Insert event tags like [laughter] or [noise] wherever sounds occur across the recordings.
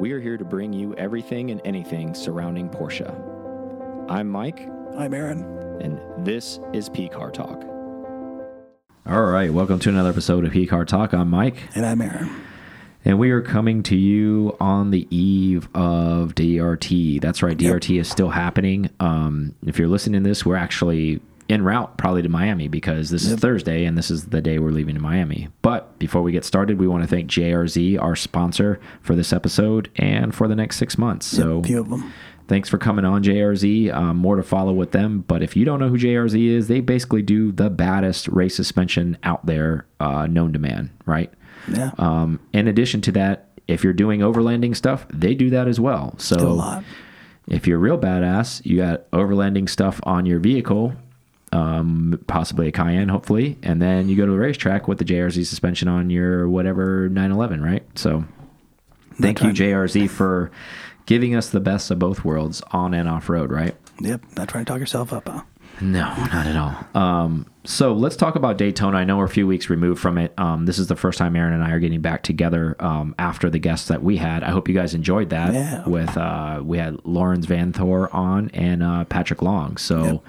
we are here to bring you everything and anything surrounding Porsche. I'm Mike, I'm Aaron. and this is P Car Talk. All right, welcome to another episode of P Car Talk. I'm Mike, And I'm Aaron. and we are coming to you on the eve of DRT. That's right, Yep. DRT is still happening. Um, if you're listening to this, we're actually en route probably to Miami because this is Thursday and this is the day we're leaving to Miami. But before we get started, we want to thank JRZ, our sponsor for this episode and for the next six months. So a few of them. thanks for coming on JRZ. Um, more to follow with them. But if you don't know who JRZ is, they basically do the baddest race suspension out there, uh, known to man, right? Yeah. Um, in addition to that, if you're doing overlanding stuff, they do that as well. So a lot. if you're real badass, you got overlanding stuff on your vehicle, um, possibly a Cayenne, hopefully, and then you go to the racetrack with the JRZ suspension on your whatever 911, right? So thank you, JRZ, for giving us the best of both worlds on and off road, right? Yep. Not trying to talk yourself up, huh? No, not at all. Um, so let's talk about Daytona. I know we're a few weeks removed from it. Um, this is the first time Aaron and I are getting back together um, after the guests that we had. I hope you guys enjoyed that. Yeah. With uh, we had Laurens Vanthoor on and uh, Patrick Long. So Yep.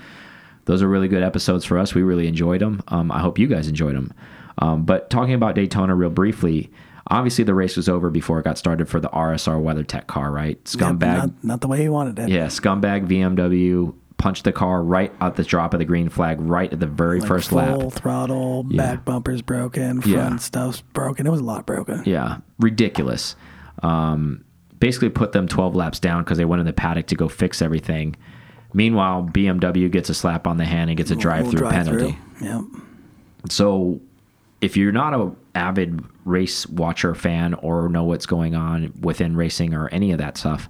Those are really good episodes for us. We really enjoyed them. Um, I hope you guys enjoyed them. Um, but talking about Daytona real briefly. Obviously, the race was over before it got started for the RSR WeatherTech car, right? Yep, Scumbag Not, not the way you wanted it. yeah, scumbag BMW punched the car right at the drop of the green flag, right at the very Like first full lap. throttle, Yeah. back bumpers broken, front Yeah. stuff's broken. It was a lot broken. Yeah, ridiculous. Um, basically, put them 12 laps down because they went in the paddock to go fix everything. Meanwhile, BMW gets a slap on the hand and gets a drive-through penalty. Yep. So, if you're not a avid race watcher fan or know what's going on within racing or any of that stuff,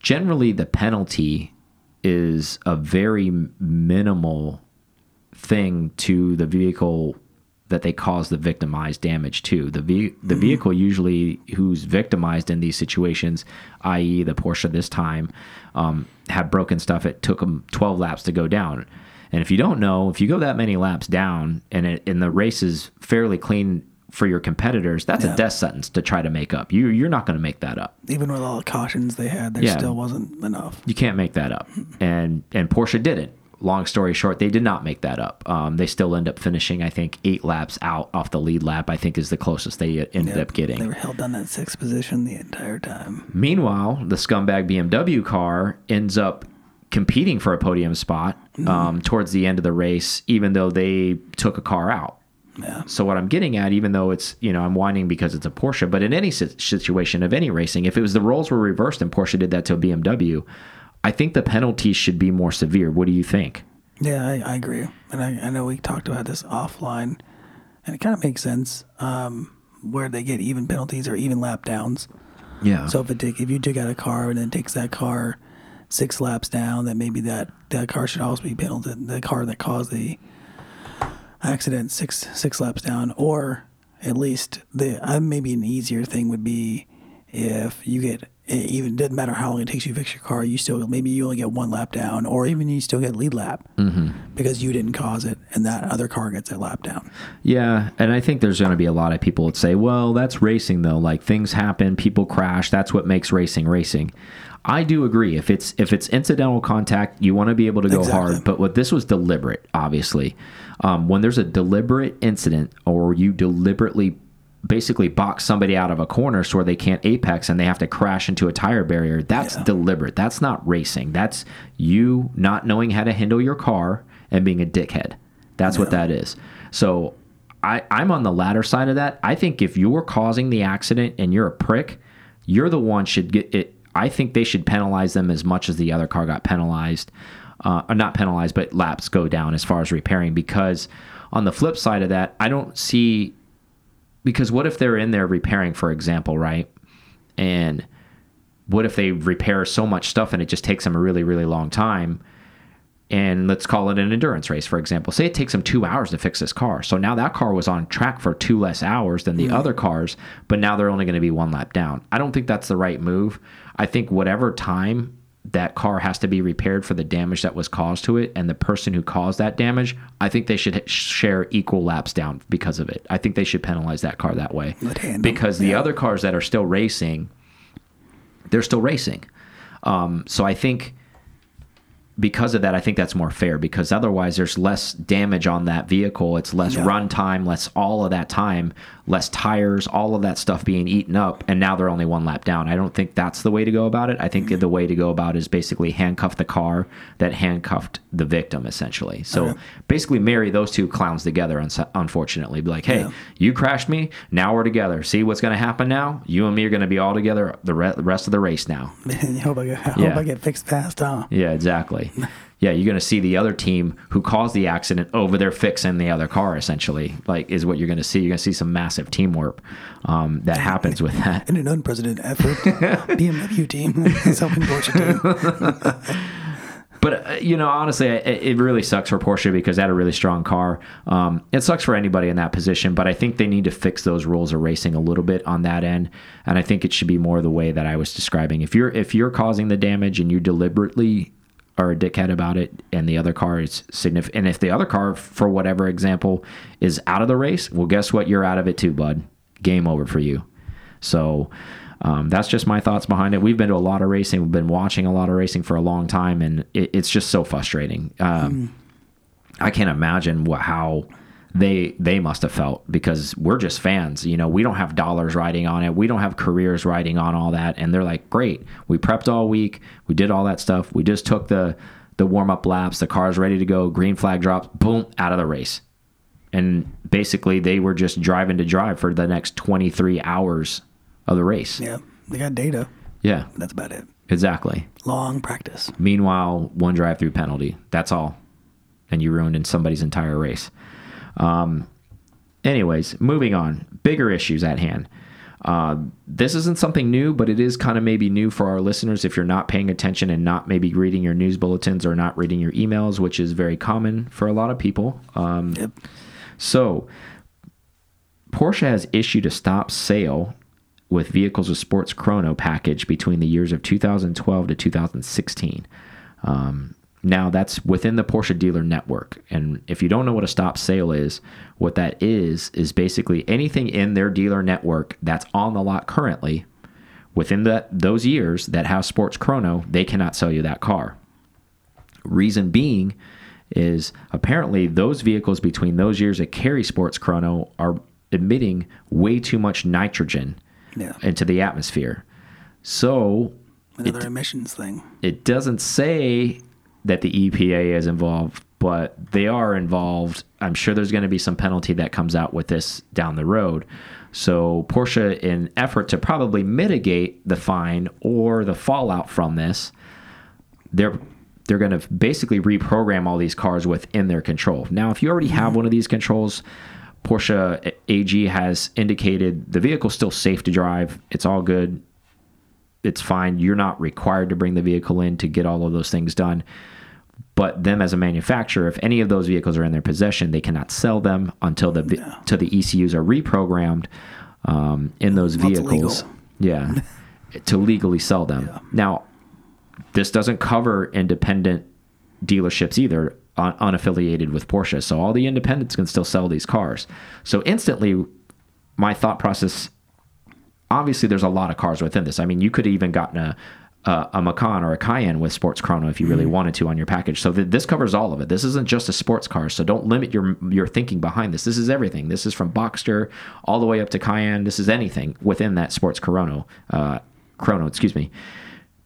generally the penalty is a very minimal thing to the vehicle that they cause the victimized damage to. The ve the vehicle usually who's victimized in these situations, i.e., the Porsche this time, um, had broken stuff. It took them 12 laps to go down. And if you don't know, if you go that many laps down and it, and the race is fairly clean for your competitors, that's a death sentence to try to make up. You you're not going to make that up. Even with all the cautions they had, there Yeah. still wasn't enough. You can't make that up. And and Porsche didn't. Long story short, they did not make that up. Um, they still end up finishing, I think, eight laps out off the lead lap. I think is the closest they ended Yep. up getting. They were held down that sixth position the entire time. Meanwhile, the scumbag BMW car ends up competing for a podium spot um, towards the end of the race, even though they took a car out. Yeah. So what I'm getting at, even though it's you know I'm whining because it's a Porsche, but in any situation of any racing, if it was the roles were reversed and Porsche did that to a BMW, I think the penalties should be more severe. What do you think? Yeah, I, I agree. And I, I know we talked about this offline, and it kind of makes sense um, where they get even penalties or even lap downs. Yeah. So if it take, if you took out a car and it takes that car six laps down, then maybe that, that car should also be penalized. The car that caused the accident six six laps down, or at least the uh, maybe an easier thing would be if you get it even doesn't matter how long it takes you to fix your car, you still maybe you only get one lap down, or even you still get lead lap because you didn't cause it, and that other car gets a lap down. Yeah, and I think there's going to be a lot of people that say, "Well, that's racing though. Like things happen, people crash. That's what makes racing racing." I do agree. If it's if it's incidental contact, you want to be able to go Exactly. hard. But what this was deliberate, obviously. Um, when there's a deliberate incident, or you deliberately basically box somebody out of a corner so where they can't apex and they have to crash into a tire barrier, that's Yeah. deliberate. That's not racing. That's you not knowing how to handle your car and being a dickhead. That's what that is. So I, I'm on the latter side of that. I think if you're causing the accident and you're a prick, you're the one should get it. I think they should penalize them as much as the other car got penalized. Uh, or not penalized, but laps go down as far as repairing. Because on the flip side of that, I don't see. Because what if they're in there repairing, for example, right? And what if they repair so much stuff and it just takes them a really, really long time? and let's call it an endurance race, for example. Say it takes them two hours to fix this car. So now that car was on track for two less hours than the other cars, but now they're only going to be one lap down. I don't think that's the right move. I think whatever time that car has to be repaired for the damage that was caused to it and the person who caused that damage, I think they should share equal laps down because of it. I think they should penalize that car that way. Let hand them, Because the yeah. other cars that are still racing, they're still racing. Um, so I think because of that, I think that's more fair because otherwise there's less damage on that vehicle. It's less Yeah. run time, less all of that time, less tires, all of that stuff being eaten up. And now they're only one lap down. I don't think that's the way to go about it. I think mm-hmm. the way to go about it is basically handcuff the car that handcuffed the victim, essentially. So Okay. basically marry those two clowns together, unfortunately. Be like, hey, Yeah. you crashed me. Now we're together. See what's going to happen now? You and me are going to be all together the rest of the race now. Man, [laughs] I hope I, get, I, Yeah. hope I get fixed fast, huh? Yeah, exactly. [laughs] Yeah, you're going to see the other team who caused the accident over there fixing the other car. Essentially, like is what you're going to see. You're going to see some massive teamwork um, that happens with that. In an unprecedented effort, BMW [laughs] team is [laughs] helping Porsche team. [laughs] But uh, you know, honestly, it, it really sucks for Porsche because they had a really strong car. Um, it sucks for anybody in that position, but I think they need to fix those rules of racing a little bit on that end. And I think it should be more the way that I was describing. If you're if you're causing the damage and you deliberately are a dickhead about it, and the other car is significant, and if the other car, for whatever example, is out of the race, well, guess what? You're out of it too, bud. Game over for you. So um, that's just my thoughts behind it. We've been to a lot of racing. We've been watching a lot of racing for a long time, and it, it's just so frustrating. Um, I can't imagine what, how they they must have felt because we're just fans. You know, we don't have dollars riding on it. We don't have careers riding on all that. And they're like, great, we prepped all week. We did all that stuff. We just took the the warm up laps. The car's ready to go. Green flag drops. Boom, out of the race and basically they were just driving to drive for the next 23 hours of the race. yeah, they got data. Yeah, That's about it. exactly. Long practice. Meanwhile, one drive through penalty. That's all. And you ruined in somebody's entire race. Um, anyways, moving on. Bigger issues at hand. Uh, this isn't something new, but it is kind of maybe new for our listeners if you're not paying attention and not maybe reading your news bulletins or not reading your emails, which is very common for a lot of people. Um, Yep. so, Porsche has issued a stop sale with vehicles with sports chrono package between the years of 2012 to 2016. Um, now, that's within the Porsche dealer network. And if you don't know what a stop sale is, what that is, is basically anything in their dealer network that's on the lot currently within the, those years that have sports chrono, they cannot sell you that car. Reason being is apparently those vehicles between those years that carry sports chrono are emitting way too much nitrogen Yeah. into the atmosphere. So Another emissions thing. it doesn't say that the EPA is involved, but they are involved. I'm sure there's going to be some penalty that comes out with this down the road. So Porsche, in effort to probably mitigate the fine or the fallout from this, they're they're going to basically reprogram all these cars within their control. Now, if you already have one of these controls, Porsche AG has indicated the vehicle's still safe to drive. It's all good it's fine. You're not required to bring the vehicle in to get all of those things done. But them as a manufacturer, if any of those vehicles are in their possession, they cannot sell them until the vi- till the ECUs are reprogrammed um, in those vehicles. legal. Yeah, [laughs] to legally sell them. Now, this doesn't cover independent dealerships either, un- unaffiliated with Porsche. So all the independents can still sell these cars. So instantly, my thought process obviously there's a lot of cars within this. I mean, you could have even gotten a Uh, a, a Macan or a Cayenne with sports chrono if you really mm-hmm. wanted to on your package. So th- this covers all of it. This isn't just a sports car. So don't limit your your thinking behind this. This is everything. This is from Boxster all the way up to Cayenne. This is anything within that sports chrono uh, chrono. Excuse me.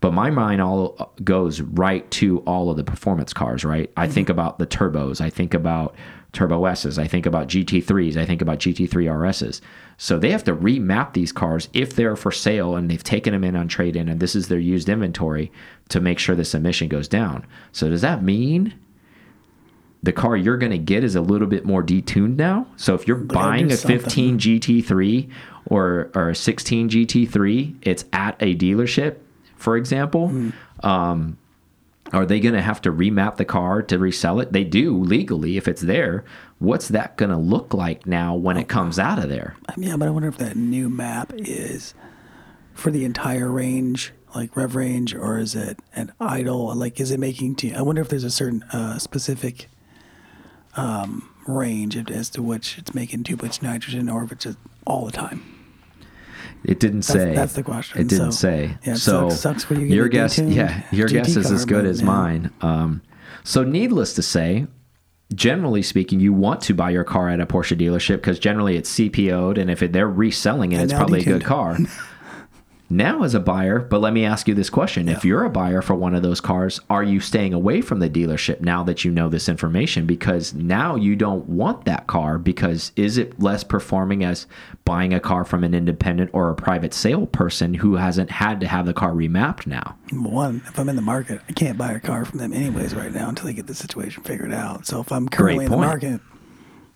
But my mind all uh, goes right to all of the performance cars, right? I mm-hmm. think about the turbos. I think about Turbo S's. I think about GT3s. I think about GT3 RSs. So they have to remap these cars if they're for sale and they've taken them in on trade in and this is their used inventory to make sure this emission goes down. So does that mean the car you're going to get is a little bit more detuned now? So if you're buying a something. 15 GT3 or or a 16 GT3, it's at a dealership, for example. Hmm. Um, are they going to have to remap the car to resell it? They do legally if it's there. What's that going to look like now when it comes out of there? Um, yeah, but I wonder if that new map is for the entire range, like rev range, or is it an idle? Like, is it making? T- I wonder if there's a certain uh, specific um, range as to which it's making too much nitrogen, or if it's all the time. It didn't That's- say. that's the question. It didn't So, say. yeah, so sucks- sucks when you get your guess, detuned yeah, your GT guess is as good as yeah. mine. Um, so needless to say, generally speaking, you want to buy your car at a Porsche dealership because generally it's CPO'd, and if it, they're reselling it, And it's probably a good car. [laughs] now, as a buyer, but let me ask you this question: If you're a buyer for one of those cars, are you staying away from the dealership now that you know this information? Because now you don't want that car because is it less performing as buying a car from an independent or a private sale person who hasn't had to have the car remapped now? One, if I'm in the market, I can't buy a car from them anyways right now until they get the situation figured out. So if I'm currently in the market,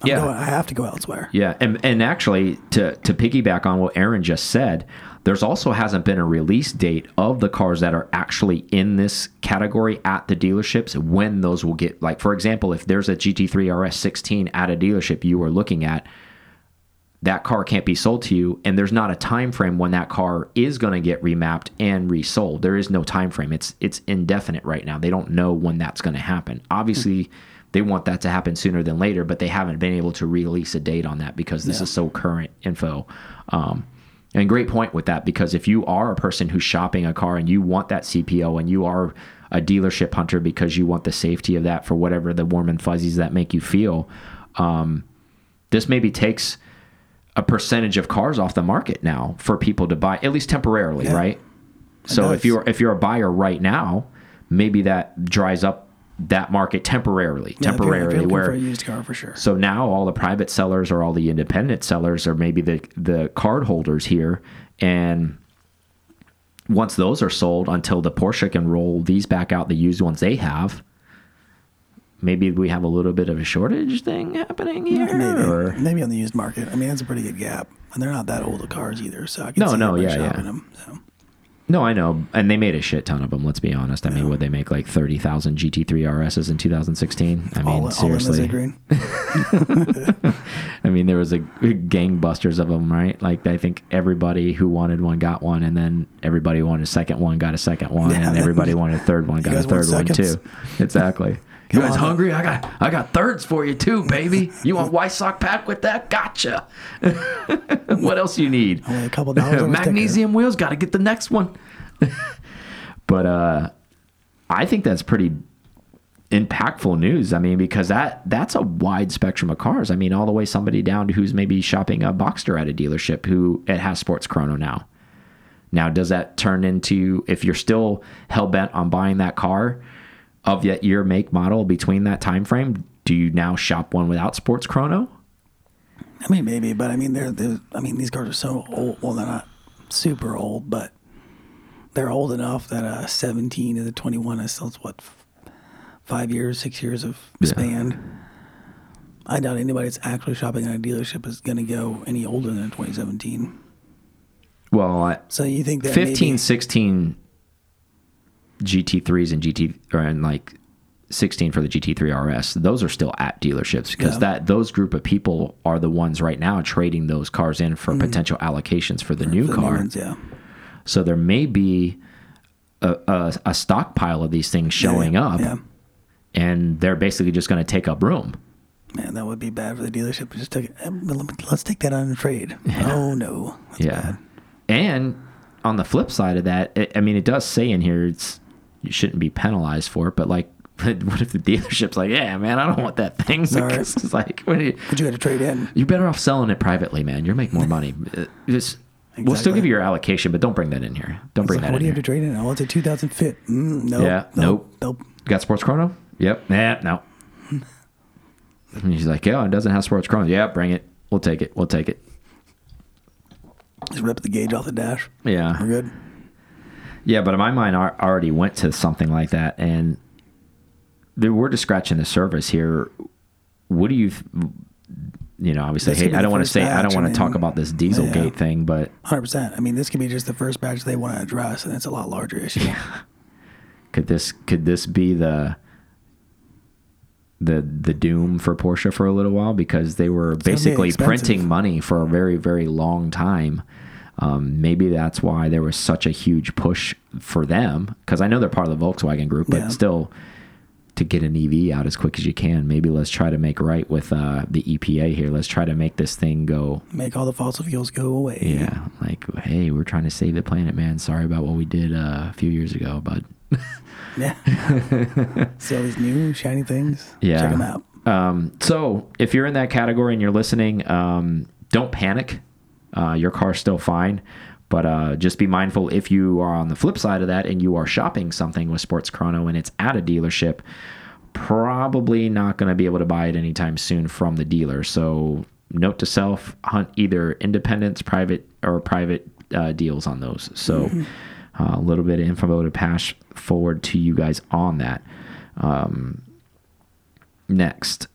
I'm Yeah. going, I have to go elsewhere. Yeah, and and actually to to piggyback on what Aaron just said, there's also hasn't been a release date of the cars that are actually in this category at the dealerships when those will get like for example, if there's a GT3 RS 16 at a dealership you are looking at that car can't be sold to you and there's not a time frame when that car is going to get remapped and resold. There is no time frame it's it's indefinite right now. They don't know when that's going to happen. Obviously they want that to happen sooner than later but they haven't been able to release a date on that because this is so current info. Um, and great point with that because if you are a person who's shopping a car and you want that cpo and you are a dealership hunter because you want the safety of that for whatever the warm and fuzzies that make you feel um, this maybe takes a percentage of cars off the market now for people to buy at least temporarily Yeah. right so if you're if you're a buyer right now maybe that dries up that market temporarily Yeah, if you're- if you're temporarily where for a used car for sure. so now all the private sellers or all the independent sellers or maybe the the card holders here and once those are sold until the Porsche can roll these back out the used ones they have maybe we have a little bit of a shortage thing happening here Maybe, or maybe on the used market. I mean, that's a pretty good gap, and they're not that old of cars either. So I can No, see no, yeah, yeah. them. So No, I know, and they made a shit ton of them. Let's be honest. I mean, would they make like thirty thousand GT3 RSs in 2016? I mean, all, seriously. [laughs] I mean, there was a gangbusters of them, right? Like, I think everybody who wanted one got one, and then everybody who wanted a second one got a second one, Yeah. and everybody wanted a third one got a third one seconds? too. Exactly. You guys hungry? I got I got thirds for you too, baby. You want Weissach pack with that? Gotcha. [laughs] what else you need? Only a couple dollars. [laughs] Magnesium wheels. Got to get the next one. [laughs] but uh, I think that's pretty impactful news. I mean, because that that's a wide spectrum of cars. I mean, all the way somebody down to who's maybe shopping a Boxster at a dealership who it has sports chrono now. Now, does that turn into if you're still hell bent on buying that car of that year, make, model between that time frame? Do you now shop one without sports chrono? I mean, maybe, but I mean, they're, they're I mean, these cars are so old. Well, they're not super old, but they're old enough that uh, 17 to the 21 is still what five years, six years of span. I doubt anybody that's actually shopping at a dealership is going to go any older than 2017. Well, I, So you think that 15, maybe, 16 GT3s and GT or and like 16 for the GT3 RS, those are still at dealerships because Yeah. that those group of people are the ones right now trading those cars in for potential allocations for the new for the new car. ones, yeah, So there may be a, a, a stockpile of these things showing yeah, up, Yeah, and they're basically just going to take up room. man, that would be bad for the dealership. Just take um, Let's take that on a trade. [laughs] Oh no, That's yeah. bad. And on the flip side of that, it, I mean, it does say in here it's you shouldn't be penalized for it, but like, [laughs] what if the dealership's like, yeah, man, I don't want that thing. Sorry. Because [laughs] it's like, what you, But you got to trade in. you're better off selling it privately, man. You'll make more money. [laughs] Uh, Just, We'll still give you your allocation, but don't bring that in here. Don't bring It's like, that what in do you here. have to trade in? Oh, it's a 2000 fit. Mm, nope, Yeah, nope. nope. Got sports chrono? Yep. Nah, no. and she's like, yeah, it doesn't have sports chrono. Yeah, bring it. We'll take it. We'll take it. Just rip the gauge off the dash. Yeah. We're good. Yeah, but in my mind ar- already went to something like that, and there- we're just scratching the surface here. What do you, you know, obviously, hey, I don't want to say, I don't want to talk about this Dieselgate yeah. thing, but 100%. I mean, this could be just the first batch they want to address, and it's a lot larger issue. Yeah. [laughs] could this could this be the the the doom for Porsche for a little while because they were basically printing money for a very very long time. Um, maybe that's why there was such a huge push for them because I know they're part of the Volkswagen group, but Yeah. still, to get an EV out as quick as you can. Maybe let's try to make right with uh, the EPA here. Let's try to make this thing go. Make all the fossil fuels go away. Yeah, like hey, we're trying to save the planet, man. Sorry about what we did uh, a few years ago, but [laughs] Yeah. [laughs] See all these new shiny things? Yeah. Check them out. Um, so if you're in that category and you're listening, um, don't panic. Uh, your car's still fine, but uh, just be mindful if you are on the flip side of that and you are shopping something with Sports Chrono and it's at a dealership, probably not going to be able to buy it anytime soon from the dealer. So note to self: hunt either independents, private or private uh, deals on those. So uh, a little bit of info to pass forward to you guys on that. Um, next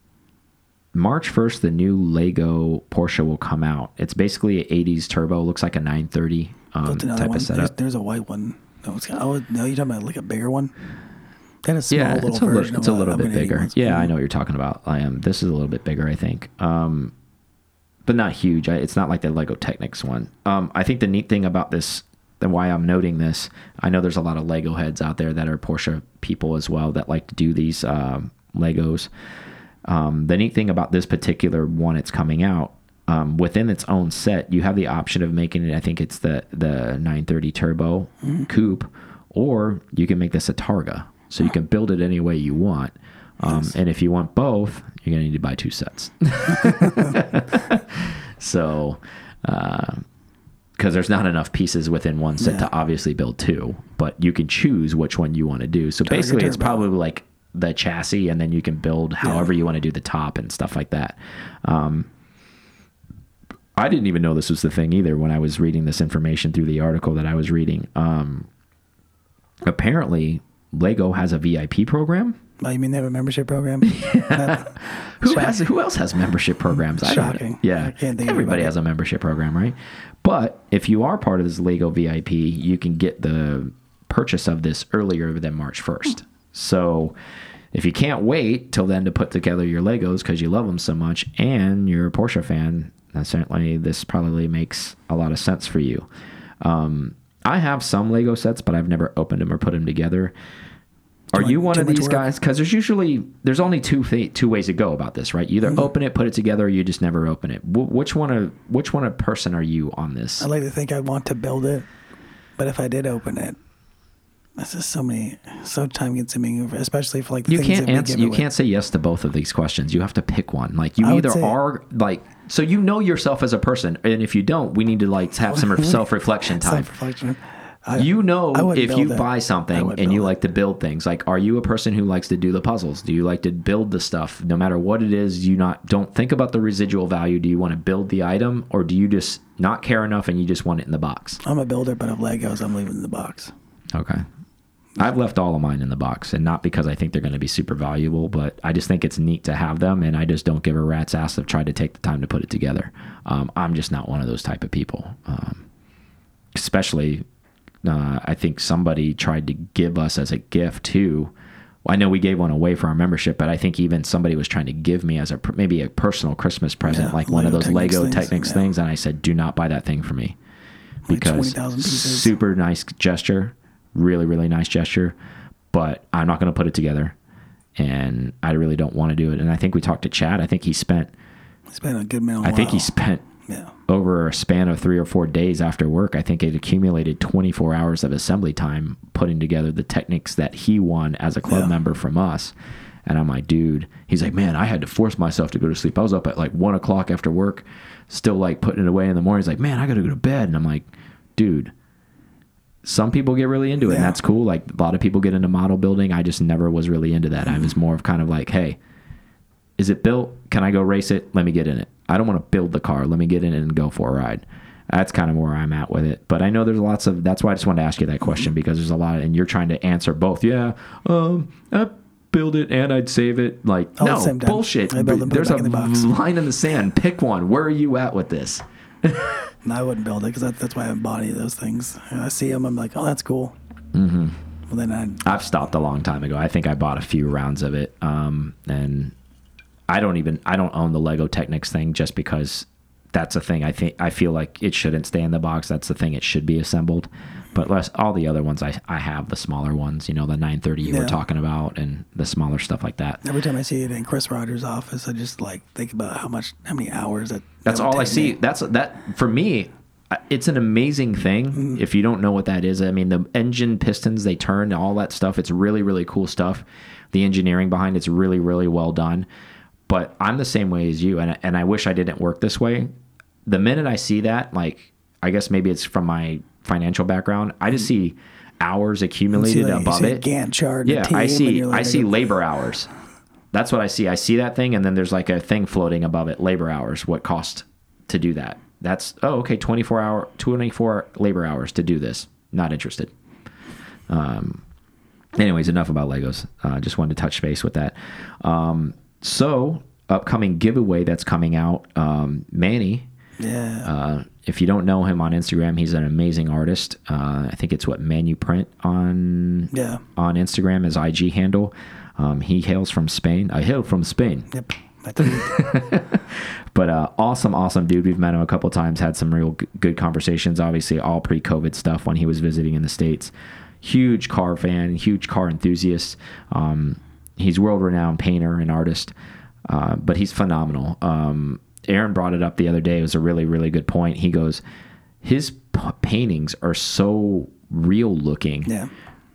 march 1st the new lego porsche will come out. It's basically an 80s turbo. Looks like a 930 um, type one. of There's, setup. There's a white one. No, it's, oh, no, you're talking about like a bigger one? Then a small yeah little it's a, version li- it's of a little of bit bigger. one. yeah i know what you're talking about. I am. This is a little bit bigger i think. Um, but not huge. I, it's not like the lego technics one. Um, i think the neat thing about this and why i'm noting this i know there's a lot of lego heads out there that are porsche people as well that like to do these um, legos um, the neat thing about this particular one it's coming out um, within its own set you have the option of making it i think it's the the 930 turbo coupe or you can make this a targa. So you can build it any way you want. Um, and if you want both you're going to need to buy two sets. [laughs] [laughs] So because there's not enough pieces within one set Yeah. to obviously build two but you can choose which one you want to do. So basically it's probably like the chassis and then you can build however you want to do the top and stuff like that um, i didn't even know this was the thing either when i was reading this information through the article that i was reading um, apparently lego has a vip program Oh, you mean they have a membership program? [laughs] [laughs] who has who else has membership programs? I don't- Shocking. Yeah, I can't think everybody has a membership program, right? But if you are part of this Lego VIP, you can get the purchase of this earlier than March first. So if you can't wait till then to put together your Legos because you love them so much and you're a Porsche fan, then certainly this probably makes a lot of sense for you. Um, I have some Lego sets, but I've never opened them or put them together. Are Too you one of these guys? Because there's usually there's only two two ways to go about this, right? You either Mm-hmm. open it, put it together, or you just never open it. Wh- which one of which one of person are you on this? I like to think I'd want to build it, but if I did open it, this is so many, so time consuming, especially for like the you things can't answer. You away. can't say yes to both of these questions. You have to pick one. Like you I either are like so you know yourself as a person, and if you don't, we need to like have some [laughs] self reflection time. Self-reflection. I, you know if you it. buy something and you it. like to build things like are you a person who likes to do the puzzles do you like to build the stuff no matter what it is you not don't think about the residual value do you want to build the item or do you just not care enough and you just want it in the box I'm a builder, but of Legos, I'm leaving the box. okay I've left all of mine in the box, and not because I think they're going to be super valuable, but I just think it's neat to have them, and I just don't give a rat's ass if tried to take the time to put it together. Um, I'm just not one of those type of people. Um, especially, uh, I think somebody tried to give us as a gift too. I know we gave one away for our membership, but I think even somebody was trying to give me as a maybe a personal Christmas present, Yeah, like one of those Technics Lego things, Technics yeah. things, and I said, "Do not buy that thing for me." Because 20,000 super nice gesture, really really nice gesture, but I'm not going to put it together, and I really don't want to do it. And I think we talked to Chad. I think he spent. It's a good minute. I think he spent Yeah. over a span of three or four days after work. I think it accumulated 24 hours of assembly time putting together the techniques that he won as a club Yeah. member from us. And I'm like, dude, he's like, man, I had to force myself to go to sleep. I was up at like one o'clock after work, still like putting it away in the morning. He's like, man, I got to go to bed. And I'm like, dude, some people get really into it and that's cool. Like a lot of people get into model building. I just never was really into that. I was more of kind of like, hey, is it built? Can I go race it? Let me get in it. I don't want to build the car. Let me get in it and go for a ride. That's kind of where I'm at with it. But I know there's lots of. That's why I just wanted to ask you that question because there's a lot, and you're trying to answer both. Yeah, um, I build it and I'd save it. Like All no the bullshit. I build and There's a the box. line in the sand. Pick one. Where are you at with this? And I wouldn't build it because that, that's why I haven't bought any of those things. And I see them, I'm like, oh, that's cool. Mm-hmm. Well, then I I've stopped a long time ago. I think I bought a few rounds of it, um, and I don't even I don't own the Lego Technics thing just because that's a thing. I think I feel like it shouldn't stay in the box. That's the thing. It should be assembled. But less, all the other ones, I, I have the smaller ones, you know, the 930 you were talking about and the smaller stuff like that. Every time I see it in Chris Rogers' office, I just like think about how much, how many hours that. That's that all I see. me. That's that for me. It's an amazing thing. Mm-hmm. If you don't know what that is, I mean, the engine pistons they turn, all that stuff. It's really really cool stuff. The engineering behind it's really really well done. But I'm the same way as you, and and I wish I didn't work this way. The minute I see that, like, I guess maybe it's from my financial background. I just see hours. Accumulated see, like, above it. Gantt chart. Yeah, I see. like, I see labor hours. That's what I see. I see that thing, and then there's like a thing floating above it. Labor hours. What cost to do that? That's oh okay. Twenty four hour, twenty four labor hours to do this. Not interested. Um. Anyways, enough about Legos. Uh, just wanted to touch base with that. Um. So upcoming giveaway that's coming out. Um. Manny. Yeah. Uh, if you don't know him on Instagram, he's an amazing artist. Uh, I think it's what Manuprint on yeah. on Instagram is IG handle. Um, he hails from Spain. I hail from Spain. Yep. [laughs] But uh, awesome, awesome dude. We've met him a couple times, had some real good conversations. Obviously, all pre COVID stuff when he was visiting in the States. Huge car fan, huge car enthusiast. Um, he's world renowned painter and artist, uh, but he's phenomenal. Um, Aaron brought it up the other day. It was a really, really good point. He goes, his paintings are so real looking. yeah.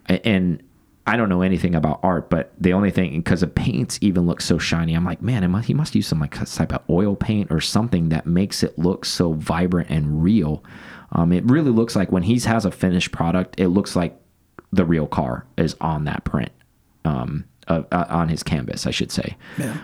And I don't know anything about art, but the only thing because the paints even look so shiny, I'm like, man, must, he must use some like type of oil paint or something that makes it look so vibrant and real. Um, it really looks like when he has a finished product, it looks like the real car is on that print, um, uh, uh, on his canvas, I should say. Yeah.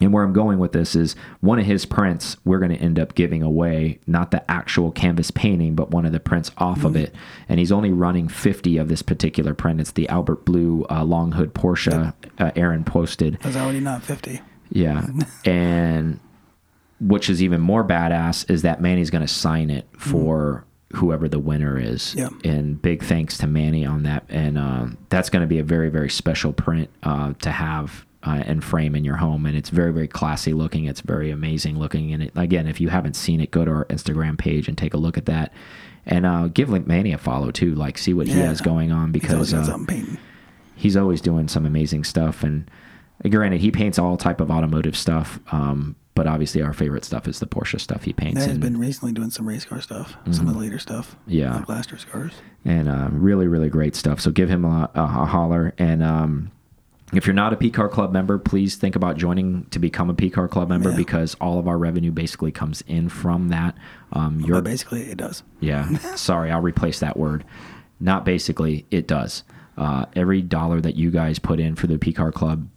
And where I'm going with this is one of his prints we're going to end up giving away, not the actual canvas painting, but one of the prints off of it. And he's only running 50 of this particular print. It's the Albert Blue uh, long hood Porsche uh, Aaron posted. Was already not 50. Yeah. [laughs] and which is even more badass is that Manny's going to sign it for whoever the winner is. Yeah. And big thanks to Manny on that. And um, that's going to be a very, very special print uh, to have. Uh, and frame in your home, and it's very, very classy looking. It's very amazing looking. And it, again, if you haven't seen it, go to our Instagram page and take a look at that, and uh, give Link Manny a follow too. Like, see what he has going on He's always because uh, he's always doing some amazing stuff and granted he paints all type of automotive stuff um, but obviously our favorite stuff is the porsche stuff he paints Yeah, he's and, been recently doing some race car stuff, some of the later stuff. Mm-hmm. Yeah. Like last year's cars. and uh, really really great stuff so give him a, a, a holler and um, if you're not a PCAR Club member, please think about joining to become a PCAR Club member Yeah. because all of our revenue basically comes in from that. Um, your But basically, it does. Yeah. [laughs] Sorry, I'll replace that word. Not basically, it does. Uh, every dollar that you guys put in for the PCAR Club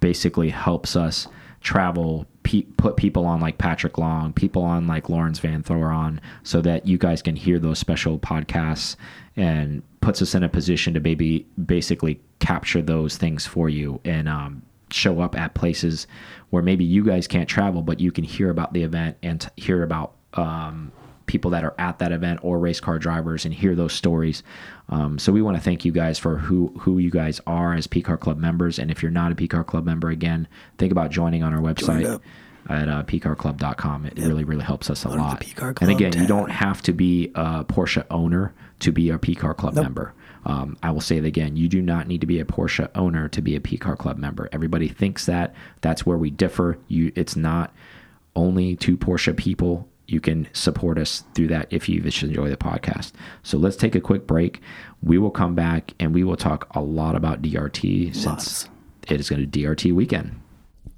basically helps us travel, pe- put people on like Patrick Long, people on like Lawrence Van Thoron, so that you guys can hear those special podcasts and puts us in a position to maybe basically capture those things for you and um, show up at places where maybe you guys can't travel, but you can hear about the event and hear about um, people that are at that event or race car drivers and hear those stories. Um, so we want to thank you guys for who who you guys are as PCAR Club members. And if you're not a PCAR Club member, again, think about joining on our website at uh, pcarclub.com. It really really helps us a Learn lot. And again, you don't have to be a Porsche owner to be a PCAR Club member. Um, I will say it again. You do not need to be a Porsche owner to be a PCAR Club member. Everybody thinks that. That's where we differ. You, it's not only to Porsche people. You can support us through that if you just enjoy the podcast. So let's take a quick break. We will come back and we will talk a lot about DRT since Lots. it is going to be DRT weekend.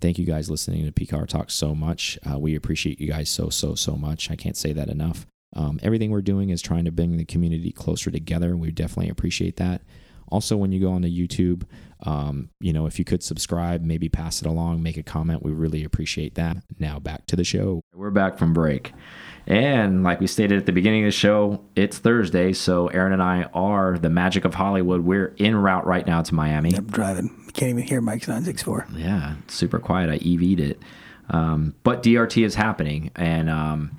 Thank you guys listening to PCAR Talk so much. Uh, we appreciate you guys so, so, so much. I can't say that enough. Um, everything we're doing is trying to bring the community closer together. We definitely appreciate that. Also, when you go onto YouTube, um, you know, if you could subscribe, maybe pass it along, make a comment, we really appreciate that. Now back to the show. We're back from break. And like we stated at the beginning of the show, it's Thursday. So Aaron and I are the magic of Hollywood. We're en route right now to Miami. I'm driving. You can't even hear Mike's 964. Yeah, super quiet. I EV'd it. Um, but DRT is happening. And um,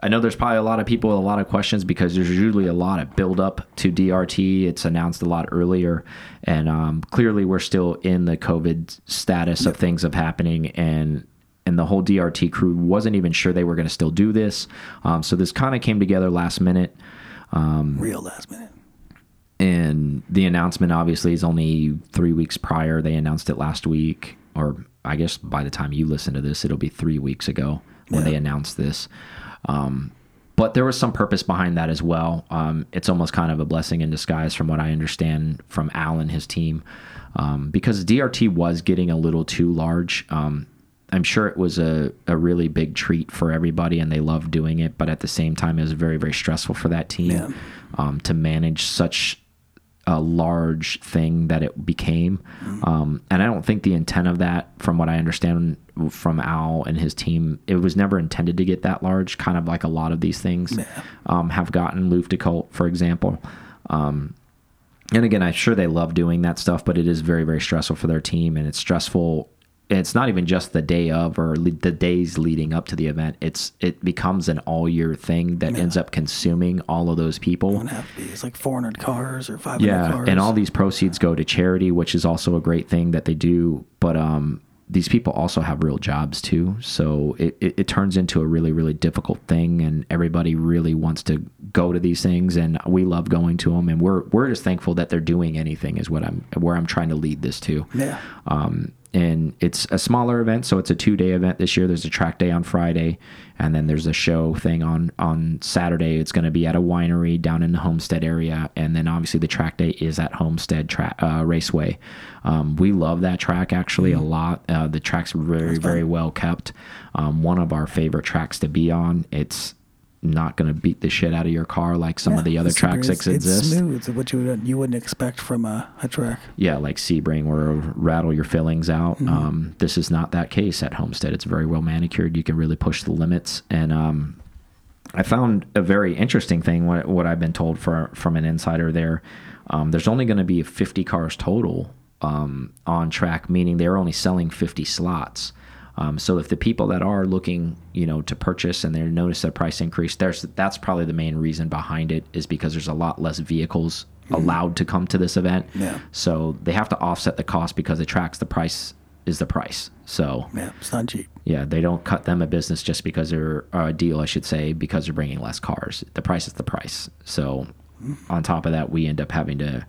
I know there's probably a lot of people with a lot of questions because there's usually a lot of build up to DRT. It's announced a lot earlier. And um, clearly, we're still in the COVID status of things of happening. And and the whole DRT crew wasn't even sure they were going to still do this. Um, so this kind of came together last minute. Real last minute. and the announcement obviously is only three weeks prior. They announced it last week, or I guess by the time you listen to this, it'll be three weeks ago when Yeah. they announced this. Um, but there was some purpose behind that as well. Um, it's almost kind of a blessing in disguise, from what I understand from Al and his team, um, because DRT was getting a little too large. Um, I'm sure it was a, a really big treat for everybody and they loved doing it, but at the same time, it was very, very stressful for that team Yeah. um, to manage such a large thing that it became. Um, and I don't think the intent of that, from what I understand from Al and his team, it was never intended to get that large, kind of like a lot of these things Yeah. um, have gotten. Cult, for example. Um, and again, I'm sure they love doing that stuff, but it is very, very stressful for their team, and it's stressful. It's not even just the day of or le the days leading up to the event. It's it becomes an all year thing that ends up consuming all of those people. Won't have to be. It's like 400 cars or 500 Yeah, cars. and all these proceeds go to charity, which is also a great thing that they do. But um, these people also have real jobs too, so it, it, it turns into a really really difficult thing, and everybody really wants to go to these things, and we love going to them, and we're we're just thankful that they're doing anything is what I'm where I'm trying to lead this to. Yeah. Um, and it's a smaller event, so it's a two day event this year. There's a track day on Friday, and then there's a show thing on on Saturday. It's going to be at a winery down in the Homestead area, and then obviously the track day is at Homestead uh, Raceway. Um, we love that track actually a lot. Uh, the track's very very well kept. Um, one of our favorite tracks to be on. It's not going to beat the shit out of your car like some of the other super- tracks it's, exist. It's smooth. It's what you would you wouldn't expect from a, a track. yeah, like Sebring, where rattle your fillings out. Mm-hmm. Um, this is not that case at Homestead. It's very well manicured. You can really push the limits. And um, I found a very interesting thing. What, what I've been told for, from an insider there. Um, there's only going to be 50 cars total um, on track, meaning they're only selling 50 slots. Um, so if the people that are looking, you know, to purchase and they notice a price increase, there's that's probably the main reason behind it is because there's a lot less vehicles allowed to come to this event. Yeah. So they have to offset the cost because it tracks the price is the price. So Yeah, it's not cheap. yeah, they don't cut them a business just because they're a deal, I should say, because they're bringing less cars. The price is the price. So on top of that, we end up having to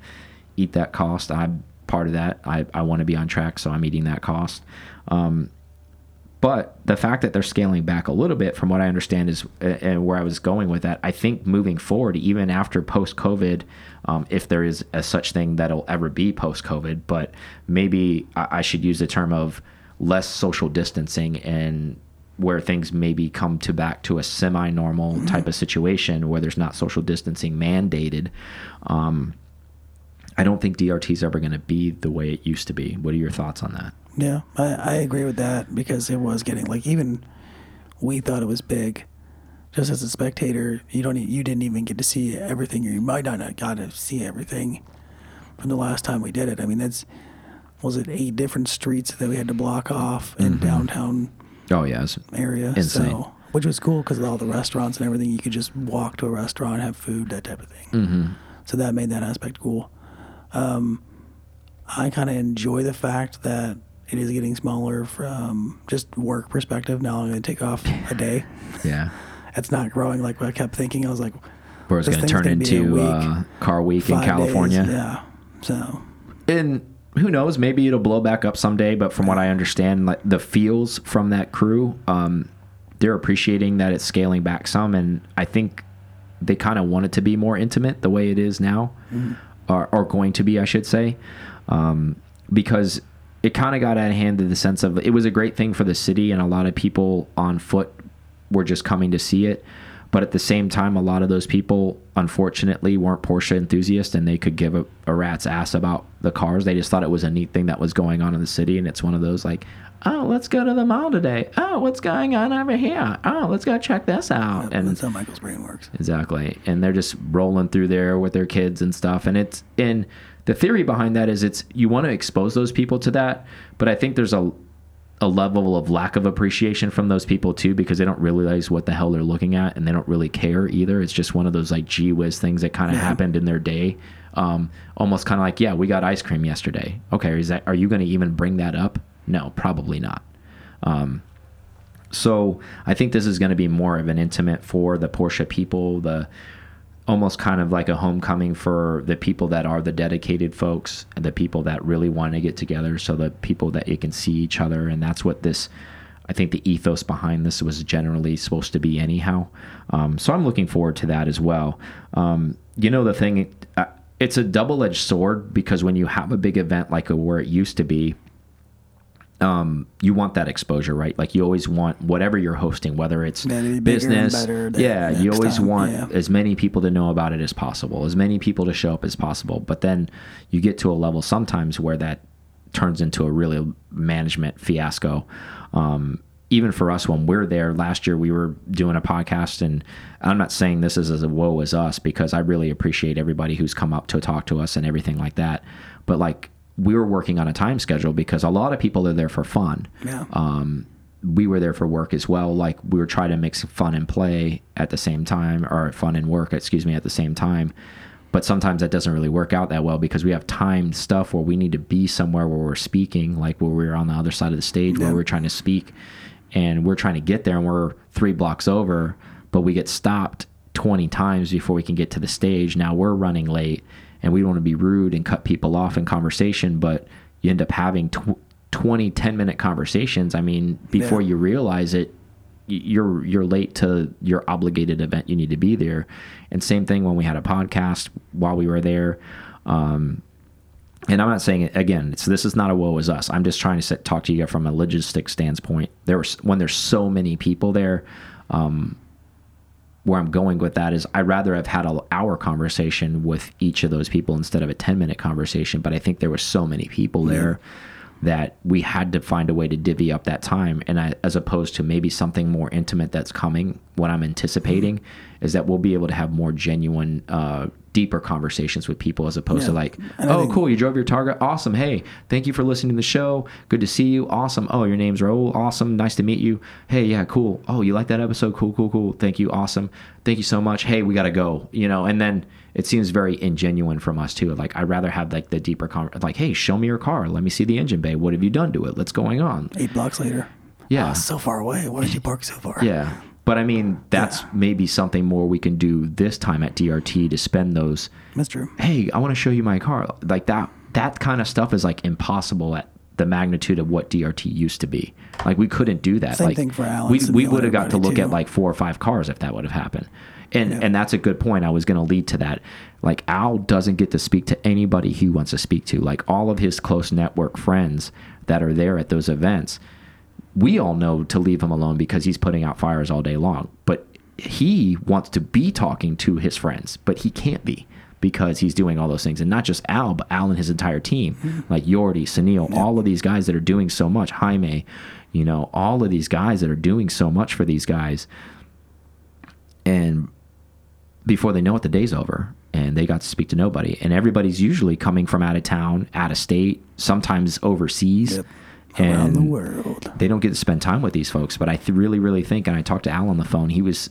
eat that cost. I'm part of that. I, I want to be on track, so I'm eating that cost. Um, but the fact that they're scaling back a little bit, from what I understand, is and where I was going with that. I think moving forward, even after post COVID, um, if there is a such thing that'll ever be post COVID, but maybe I, I should use the term of less social distancing and where things maybe come to back to a semi-normal type of situation where there's not social distancing mandated. Um, I don't think DRT is ever going to be the way it used to be. What are your thoughts on that? Yeah, I, I agree with that because it was getting like even we thought it was big. Just as a spectator, you don't you didn't even get to see everything. or You might not have got to see everything from the last time we did it. I mean, that's was it eight different streets that we had to block off in downtown Oh yeah, area. Insane. So, which was cool because of all the restaurants and everything. You could just walk to a restaurant, have food, that type of thing. Mm-hmm. So that made that aspect cool. Um, I kind of enjoy the fact that it is getting smaller from just work perspective. Now I'm going to take off a day. [laughs] yeah. It's not growing like what I kept thinking. I was like, Where it's going to turn gonna be a into week, uh, car week in California. Days. Yeah. So and who knows maybe it'll blow back up someday but from what i understand like the feels from that crew um they're appreciating that it's scaling back some and i think they kind of want it to be more intimate the way it is now or, or going to be i should say um because it kind of got out of hand in the sense of it was a great thing for the city and a lot of people on foot were just coming to see it but at the same time a lot of those people unfortunately weren't porsche enthusiasts and they could give a, a rat's ass about the cars they just thought it was a neat thing that was going on in the city and it's one of those like oh let's go to the mall today oh what's going on over here oh let's go check this out and that's how Michael's brain works. Exactly. And they're just rolling through there with their kids and stuff. And it's and the theory behind that is it's you want to expose those people to that, but I think there's a a level of lack of appreciation from those people too because they don't realize what the hell they're looking at and they don't really care either. It's just one of those like gee whiz things that kind of happened in their day. Um, almost kind of like, yeah, we got ice cream yesterday. Okay, is that are you going to even bring that up? No, probably not. Um, so I think this is going to be more of an intimate for the Porsche people, the almost kind of like a homecoming for the people that are the dedicated folks and the people that really want to get together so the people that you can see each other. And that's what this i think the ethos behind this was generally supposed to be anyhow. Um, so i'm looking forward to that as well. Um, you know the thing uh, it's a double-edged sword because when you have a big event like where it used to be um, you want that exposure, right? Like you always want whatever you're hosting, whether it's be business, yeah, you always time, want yeah. as many people to know about it as possible, as many people to show up as possible. But then you get to a level sometimes where that turns into a really management fiasco. Um, even for us, when we're there, last year we were doing a podcast, and I'm not saying this is as a woe as us because I really appreciate everybody who's come up to talk to us and everything like that. But like we were working on a time schedule because a lot of people are there for fun Yeah. um, we were there for work as well. Like we were trying to mix fun and play at the same time, or fun and work, excuse me, at the same time. But sometimes that doesn't really work out that well because we have timed stuff where we need to be somewhere where we're speaking, like where we're on the other side of the stage where we're trying to speak, and we're trying to get there, and we're three blocks over, but we get stopped 20 times before we can get to the stage. Now we're running late, and we don't want to be rude and cut people off in conversation, but you end up having tw 20 10 minute conversations i mean before Yeah. you realize it you're you're late to your obligated event you need to be there and same thing when we had a podcast while we were there um, and I'm not saying it again. It's this is not a woe is us. I'm just trying to sit, talk to you from a logistic standpoint. There was when there's so many people there. Um, where I'm going with that is I'd rather have had an hour conversation with each of those people instead of a 10 minute conversation. But I think there were so many people there that we had to find a way to divvy up that time. And I, as opposed to maybe something more intimate that's coming, what I'm anticipating is that we'll be able to have more genuine, uh, deeper conversations with people as opposed to like, oh, cool, you drove your Targa. Awesome. Hey, thank you for listening to the show. Good to see you. Awesome. Oh, your name's Raul. Awesome. Nice to meet you. Hey, yeah, cool. Oh, you like that episode? Cool, cool, cool. Thank you. Awesome. Thank you so much. Hey, we got to go. You know, and then it seems very ingenuine from us too. Like I'd rather have like the deeper con like, hey, show me your car. Let me see the engine bay. What have you done to it? What's going on? Eight blocks later. Yeah. Oh, so far away. Why did you park so far? Yeah. But I mean, that's maybe something more we can do this time at DRT to spend those That's true. hey, I want to show you my car. Like that that kind of stuff is like impossible at the magnitude of what DRT used to be. Like we couldn't do that. Same like thing for Alan, we we would have got to look at like four or five cars if that would have happened. And Yeah. and that's a good point. I was going to lead to that. Like Al doesn't get to speak to anybody he wants to speak to. Like all of his close network friends that are there at those events, we all know to leave him alone because he's putting out fires all day long. But he wants to be talking to his friends, but he can't be because he's doing all those things. And not just Al, but Al and his entire team, [laughs] like Yordi, Sunil, all of these guys that are doing so much, Jaime, you know, all of these guys that are doing so much for these guys. And before they know it, the day's over and they got to speak to nobody. And everybody's usually coming from out of town, out of state, sometimes overseas. Yep. Around the And world. they don't get to spend time with these folks. But I th really, really think, and I talked to Al on the phone, he was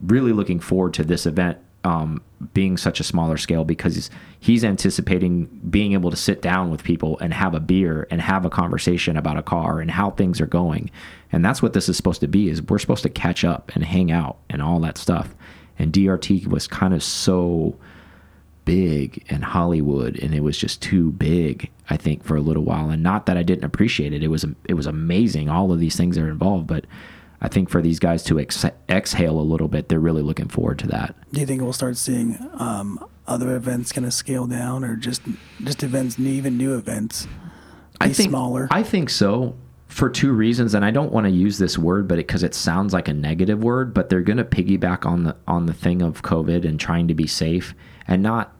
really looking forward to this event um, being such a smaller scale because he's, he's anticipating being able to sit down with people and have a beer and have a conversation about a car and how things are going. And that's what this is supposed to be is we're supposed to catch up and hang out and all that stuff. And DRT was kind of so big in Hollywood, and it was just too big, I think, for a little while. And not that I didn't appreciate it; it was it was amazing. All of these things are involved, but I think for these guys to ex exhale a little bit, they're really looking forward to that. Do you think we'll start seeing um, other events kind of scale down, or just just events, even new events, be I think smaller? I think so for two reasons, and I don't want to use this word, but because it, sounds like a negative word. But they're going to piggyback on the on the thing of COVID and trying to be safe, and not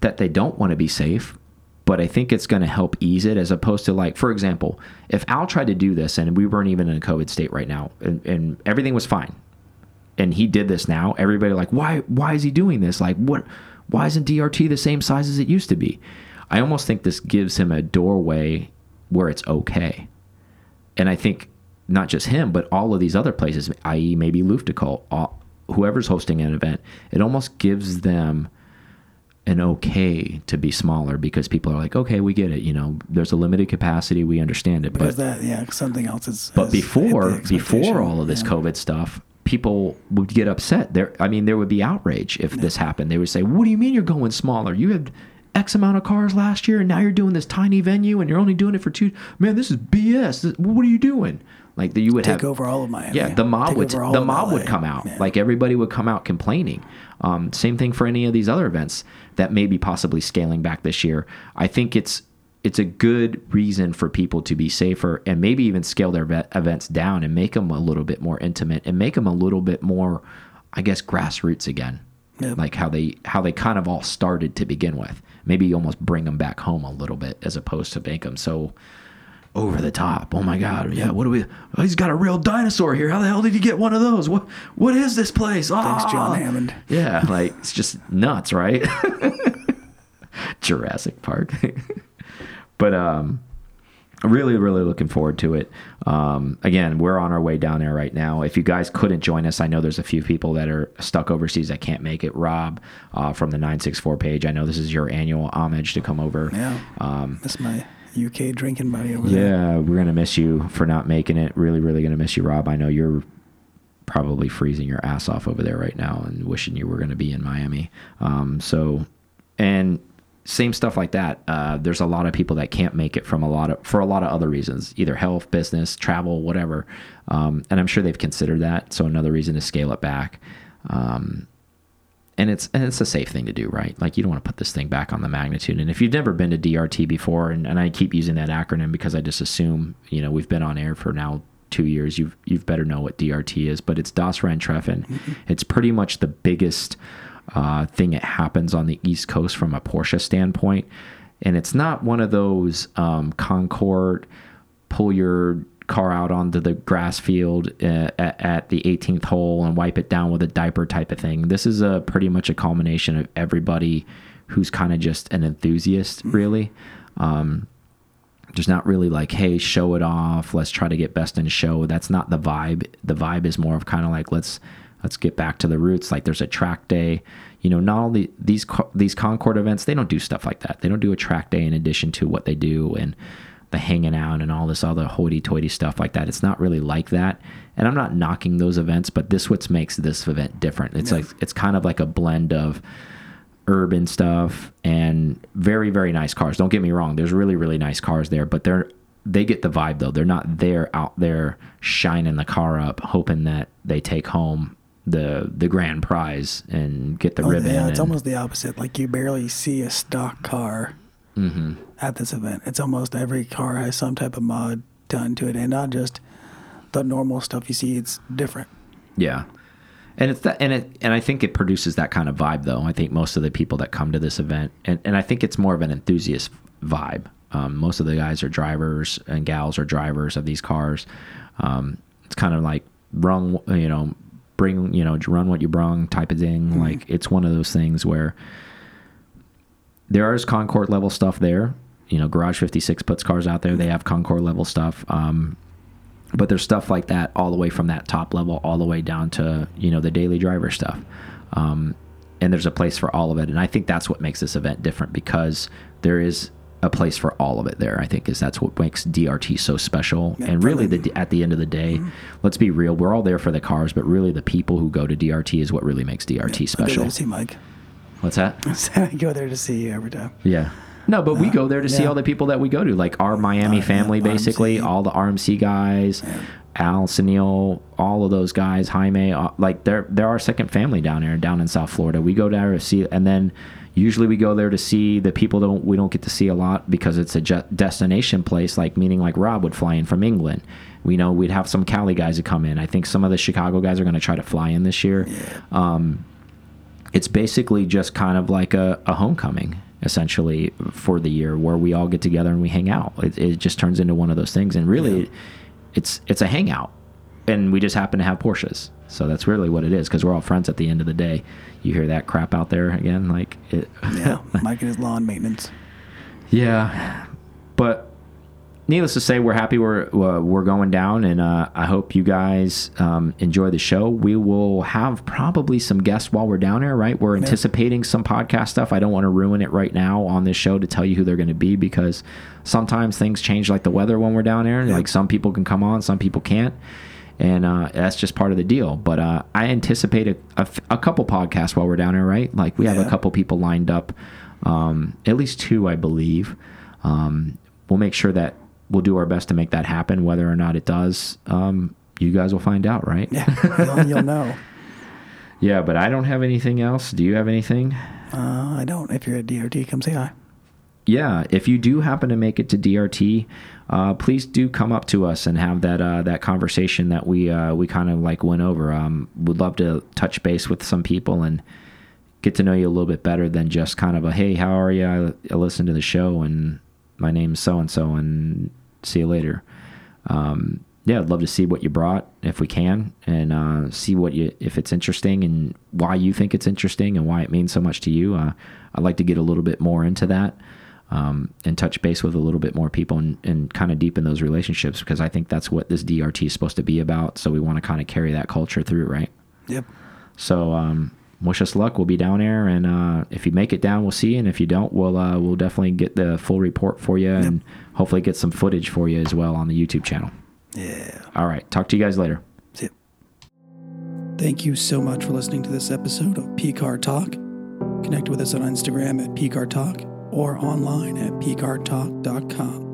that they don't want to be safe. But I think it's going to help ease it as opposed to like, for example, if Al tried to do this and we weren't even in a COVID state right now and, and everything was fine, and he did this now, everybody like, why why is he doing this? Like what why isn't DRT the same size as it used to be? I almost think this gives him a doorway where it's okay. And I think not just him, but all of these other places, i.e., maybe Luftgekühlt, whoever's hosting an event, it almost gives them an okay to be smaller because people are like, okay, we get it. You know, there's a limited capacity, we understand it. because but that, yeah, something else is. but before before all of this Yeah. COVID stuff, people would get upset. There, I mean, there would be outrage if this happened. They would say, "What do you mean you're going smaller? You had X amount of cars last year, and now you're doing this tiny venue, and you're only doing it for two. Man, this is BS. This- what are you doing?" Like you would Take have over all of Miami. yeah, the mob Take would the mob would come out. Yeah. Like everybody would come out complaining. Um, same thing for any of these other events that may be possibly scaling back this year. I think it's it's a good reason for people to be safer and maybe even scale their events down and make them a little bit more intimate and make them a little bit more, I guess, grassroots again. Yeah. Like how they how they kind of all started to begin with. Maybe you almost bring them back home a little bit as opposed to make them so over the top. Oh my God! Yeah, what do we? Oh, he's got a real dinosaur here. How the hell did he get one of those? What What is this place? Oh. Thanks, John! Hammond. Yeah, like it's just nuts, right? [laughs] Jurassic Park. [laughs] but um, really, really looking forward to it. Um, again, we're on our way down there right now. If you guys couldn't join us, I know there's a few people that are stuck overseas that can't make it. Rob uh, from the 964 page, I know this is your annual homage to come over. Yeah. Um, That's my UK drinking buddy over there. yeah, we're gonna miss you for not making it. Really, really gonna miss you, Rob. I know you're probably freezing your ass off over there right now and wishing you were gonna be in Miami. Um, so, and same stuff like that. Uh, there's a lot of people that can't make it from a lot of for a lot of other reasons, either health, business, travel, whatever. Um, and I'm sure they've considered that. So another reason to scale it back. Um, and it's and it's a safe thing to do, right? Like you don't want to put this thing back on the magnitude. And if you've never been to DRT before, and, and I keep using that acronym because I just assume you know we've been on air for now two years, you've you've better know what DRT is. But it's Das Renntreffen. It's pretty much the biggest uh, thing that happens on the East Coast from a Porsche standpoint, and it's not one of those um, Concours pull your car out onto the grass field uh, at, at the 18th hole and wipe it down with a diaper type of thing. This is a pretty much a culmination of everybody who's kind of just an enthusiast, really. Um, there's not really like, hey, show it off. Let's try to get best in show. That's not the vibe. The vibe is more of kind of like let's let's get back to the roots. Like there's a track day. You know, not only these these Concours events, they don't do stuff like that. They don't do a track day in addition to what they do and the hanging out and all this other hoity-toity stuff like that. It's not really like that. And I'm not knocking those events, but this what makes this event different. It's like it's kind of like a blend of urban stuff and very very nice cars. Don't get me wrong. There's really really nice cars there, but they're they get the vibe though. They're not there out there shining the car up, hoping that they take home the the grand prize and get the Oh, ribbon. yeah, it's almost the opposite. Like you barely see a stock car Mm-hmm. at this event. It's almost every car has some type of mod done to it, and not just the normal stuff you see. It's different. Yeah. And it's that, and it, and I think it produces that kind of vibe, though. I think most of the people that come to this event, and, and I think it's more of an enthusiast vibe. Um, most of the guys are drivers and gals are drivers of these cars. Um, it's kind of like run, you know, bring, you know, run what you brung type of thing. Like it's one of those things where there is Concours level stuff there. You know, Garage 56 puts cars out there. They have Concours level stuff. Um, but there's stuff like that all the way from that top level all the way down to you know the daily driver stuff um, and there's a place for all of it and i think that's what makes this event different because there is a place for all of it there i think is that's what makes drt so special Yeah, and really the- at the end of the day let's be real we're all there for the cars but really the people who go to drt is what really makes drt I go there special to see Mike. what's that [laughs] I go there to see you every time. yeah. No, but we go there to see all the people that we go to, like our Miami Uh, family, yeah, basically, RMC. all the RMC guys, Al, Sunil, all of those guys, Jaime, uh, like they're they're our second family down here, down in South Florida. We go there to see, and then usually we go there to see the people that we don't get to see a lot because it's a destination place, like meaning like Rob would fly in from England. We know we'd have some Cali guys that come in. I think some of the Chicago guys are going to try to fly in this year. Um, it's basically just kind of like a, a homecoming essentially for the year where we all get together and we hang out it, it just turns into one of those things and really it's it's a hangout and we just happen to have porsches so that's really what it is because we're all friends at the end of the day you hear that crap out there again like it [laughs] Yeah, Mike and his lawn maintenance. yeah, but needless to say, we're happy we're uh, we're going down, and uh, I hope you guys um, enjoy the show. We will have probably some guests while we're down there. Right, we're anticipating some podcast stuff. I don't want to ruin it right now on this show to tell you who they're going to be because sometimes things change, like the weather when we're down there. Like some people can come on, some people can't. And uh, that's just part of the deal. But uh, I anticipate a, a f- a couple podcasts while we're down there, right? Like we have a couple people lined up, um, at least two, I believe. Um, we'll make sure that we'll do our best to make that happen. Whether or not it does, um, you guys will find out, right? Yeah, [laughs] you'll, you'll know. Yeah, but I don't have anything else. Do you have anything? Uh, I don't. If you're at DRT, come say hi. Yeah, if you do happen to make it to DRT, uh, please do come up to us and have that uh, that conversation that we uh, we kind of like went over. Um, would love to touch base with some people and get to know you a little bit better than just kind of a hey, how are you? I, I listened to the show and my name's so and so and see you later. Um, yeah, I'd love to see what you brought if we can, and uh, see what you if it's interesting and why you think it's interesting and why it means so much to you. Uh, I'd like to get a little bit more into that um, and touch base with a little bit more people and, and kind of deepen those relationships because I think that's what this DRT is supposed to be about. So we want to kind of carry that culture through, right? Yep. So um, wish us luck. We'll be down there, and uh, if you make it down, we'll see you. And if you don't, we'll uh, we'll definitely get the full report for you, and hopefully get some footage for you as well on the YouTube channel. Yeah. All right, talk to you guys later. See ya. Thank you so much for listening to this episode of PCAR Talk. Connect with us on Instagram at PCAR Talk or online at PCARTalk.com.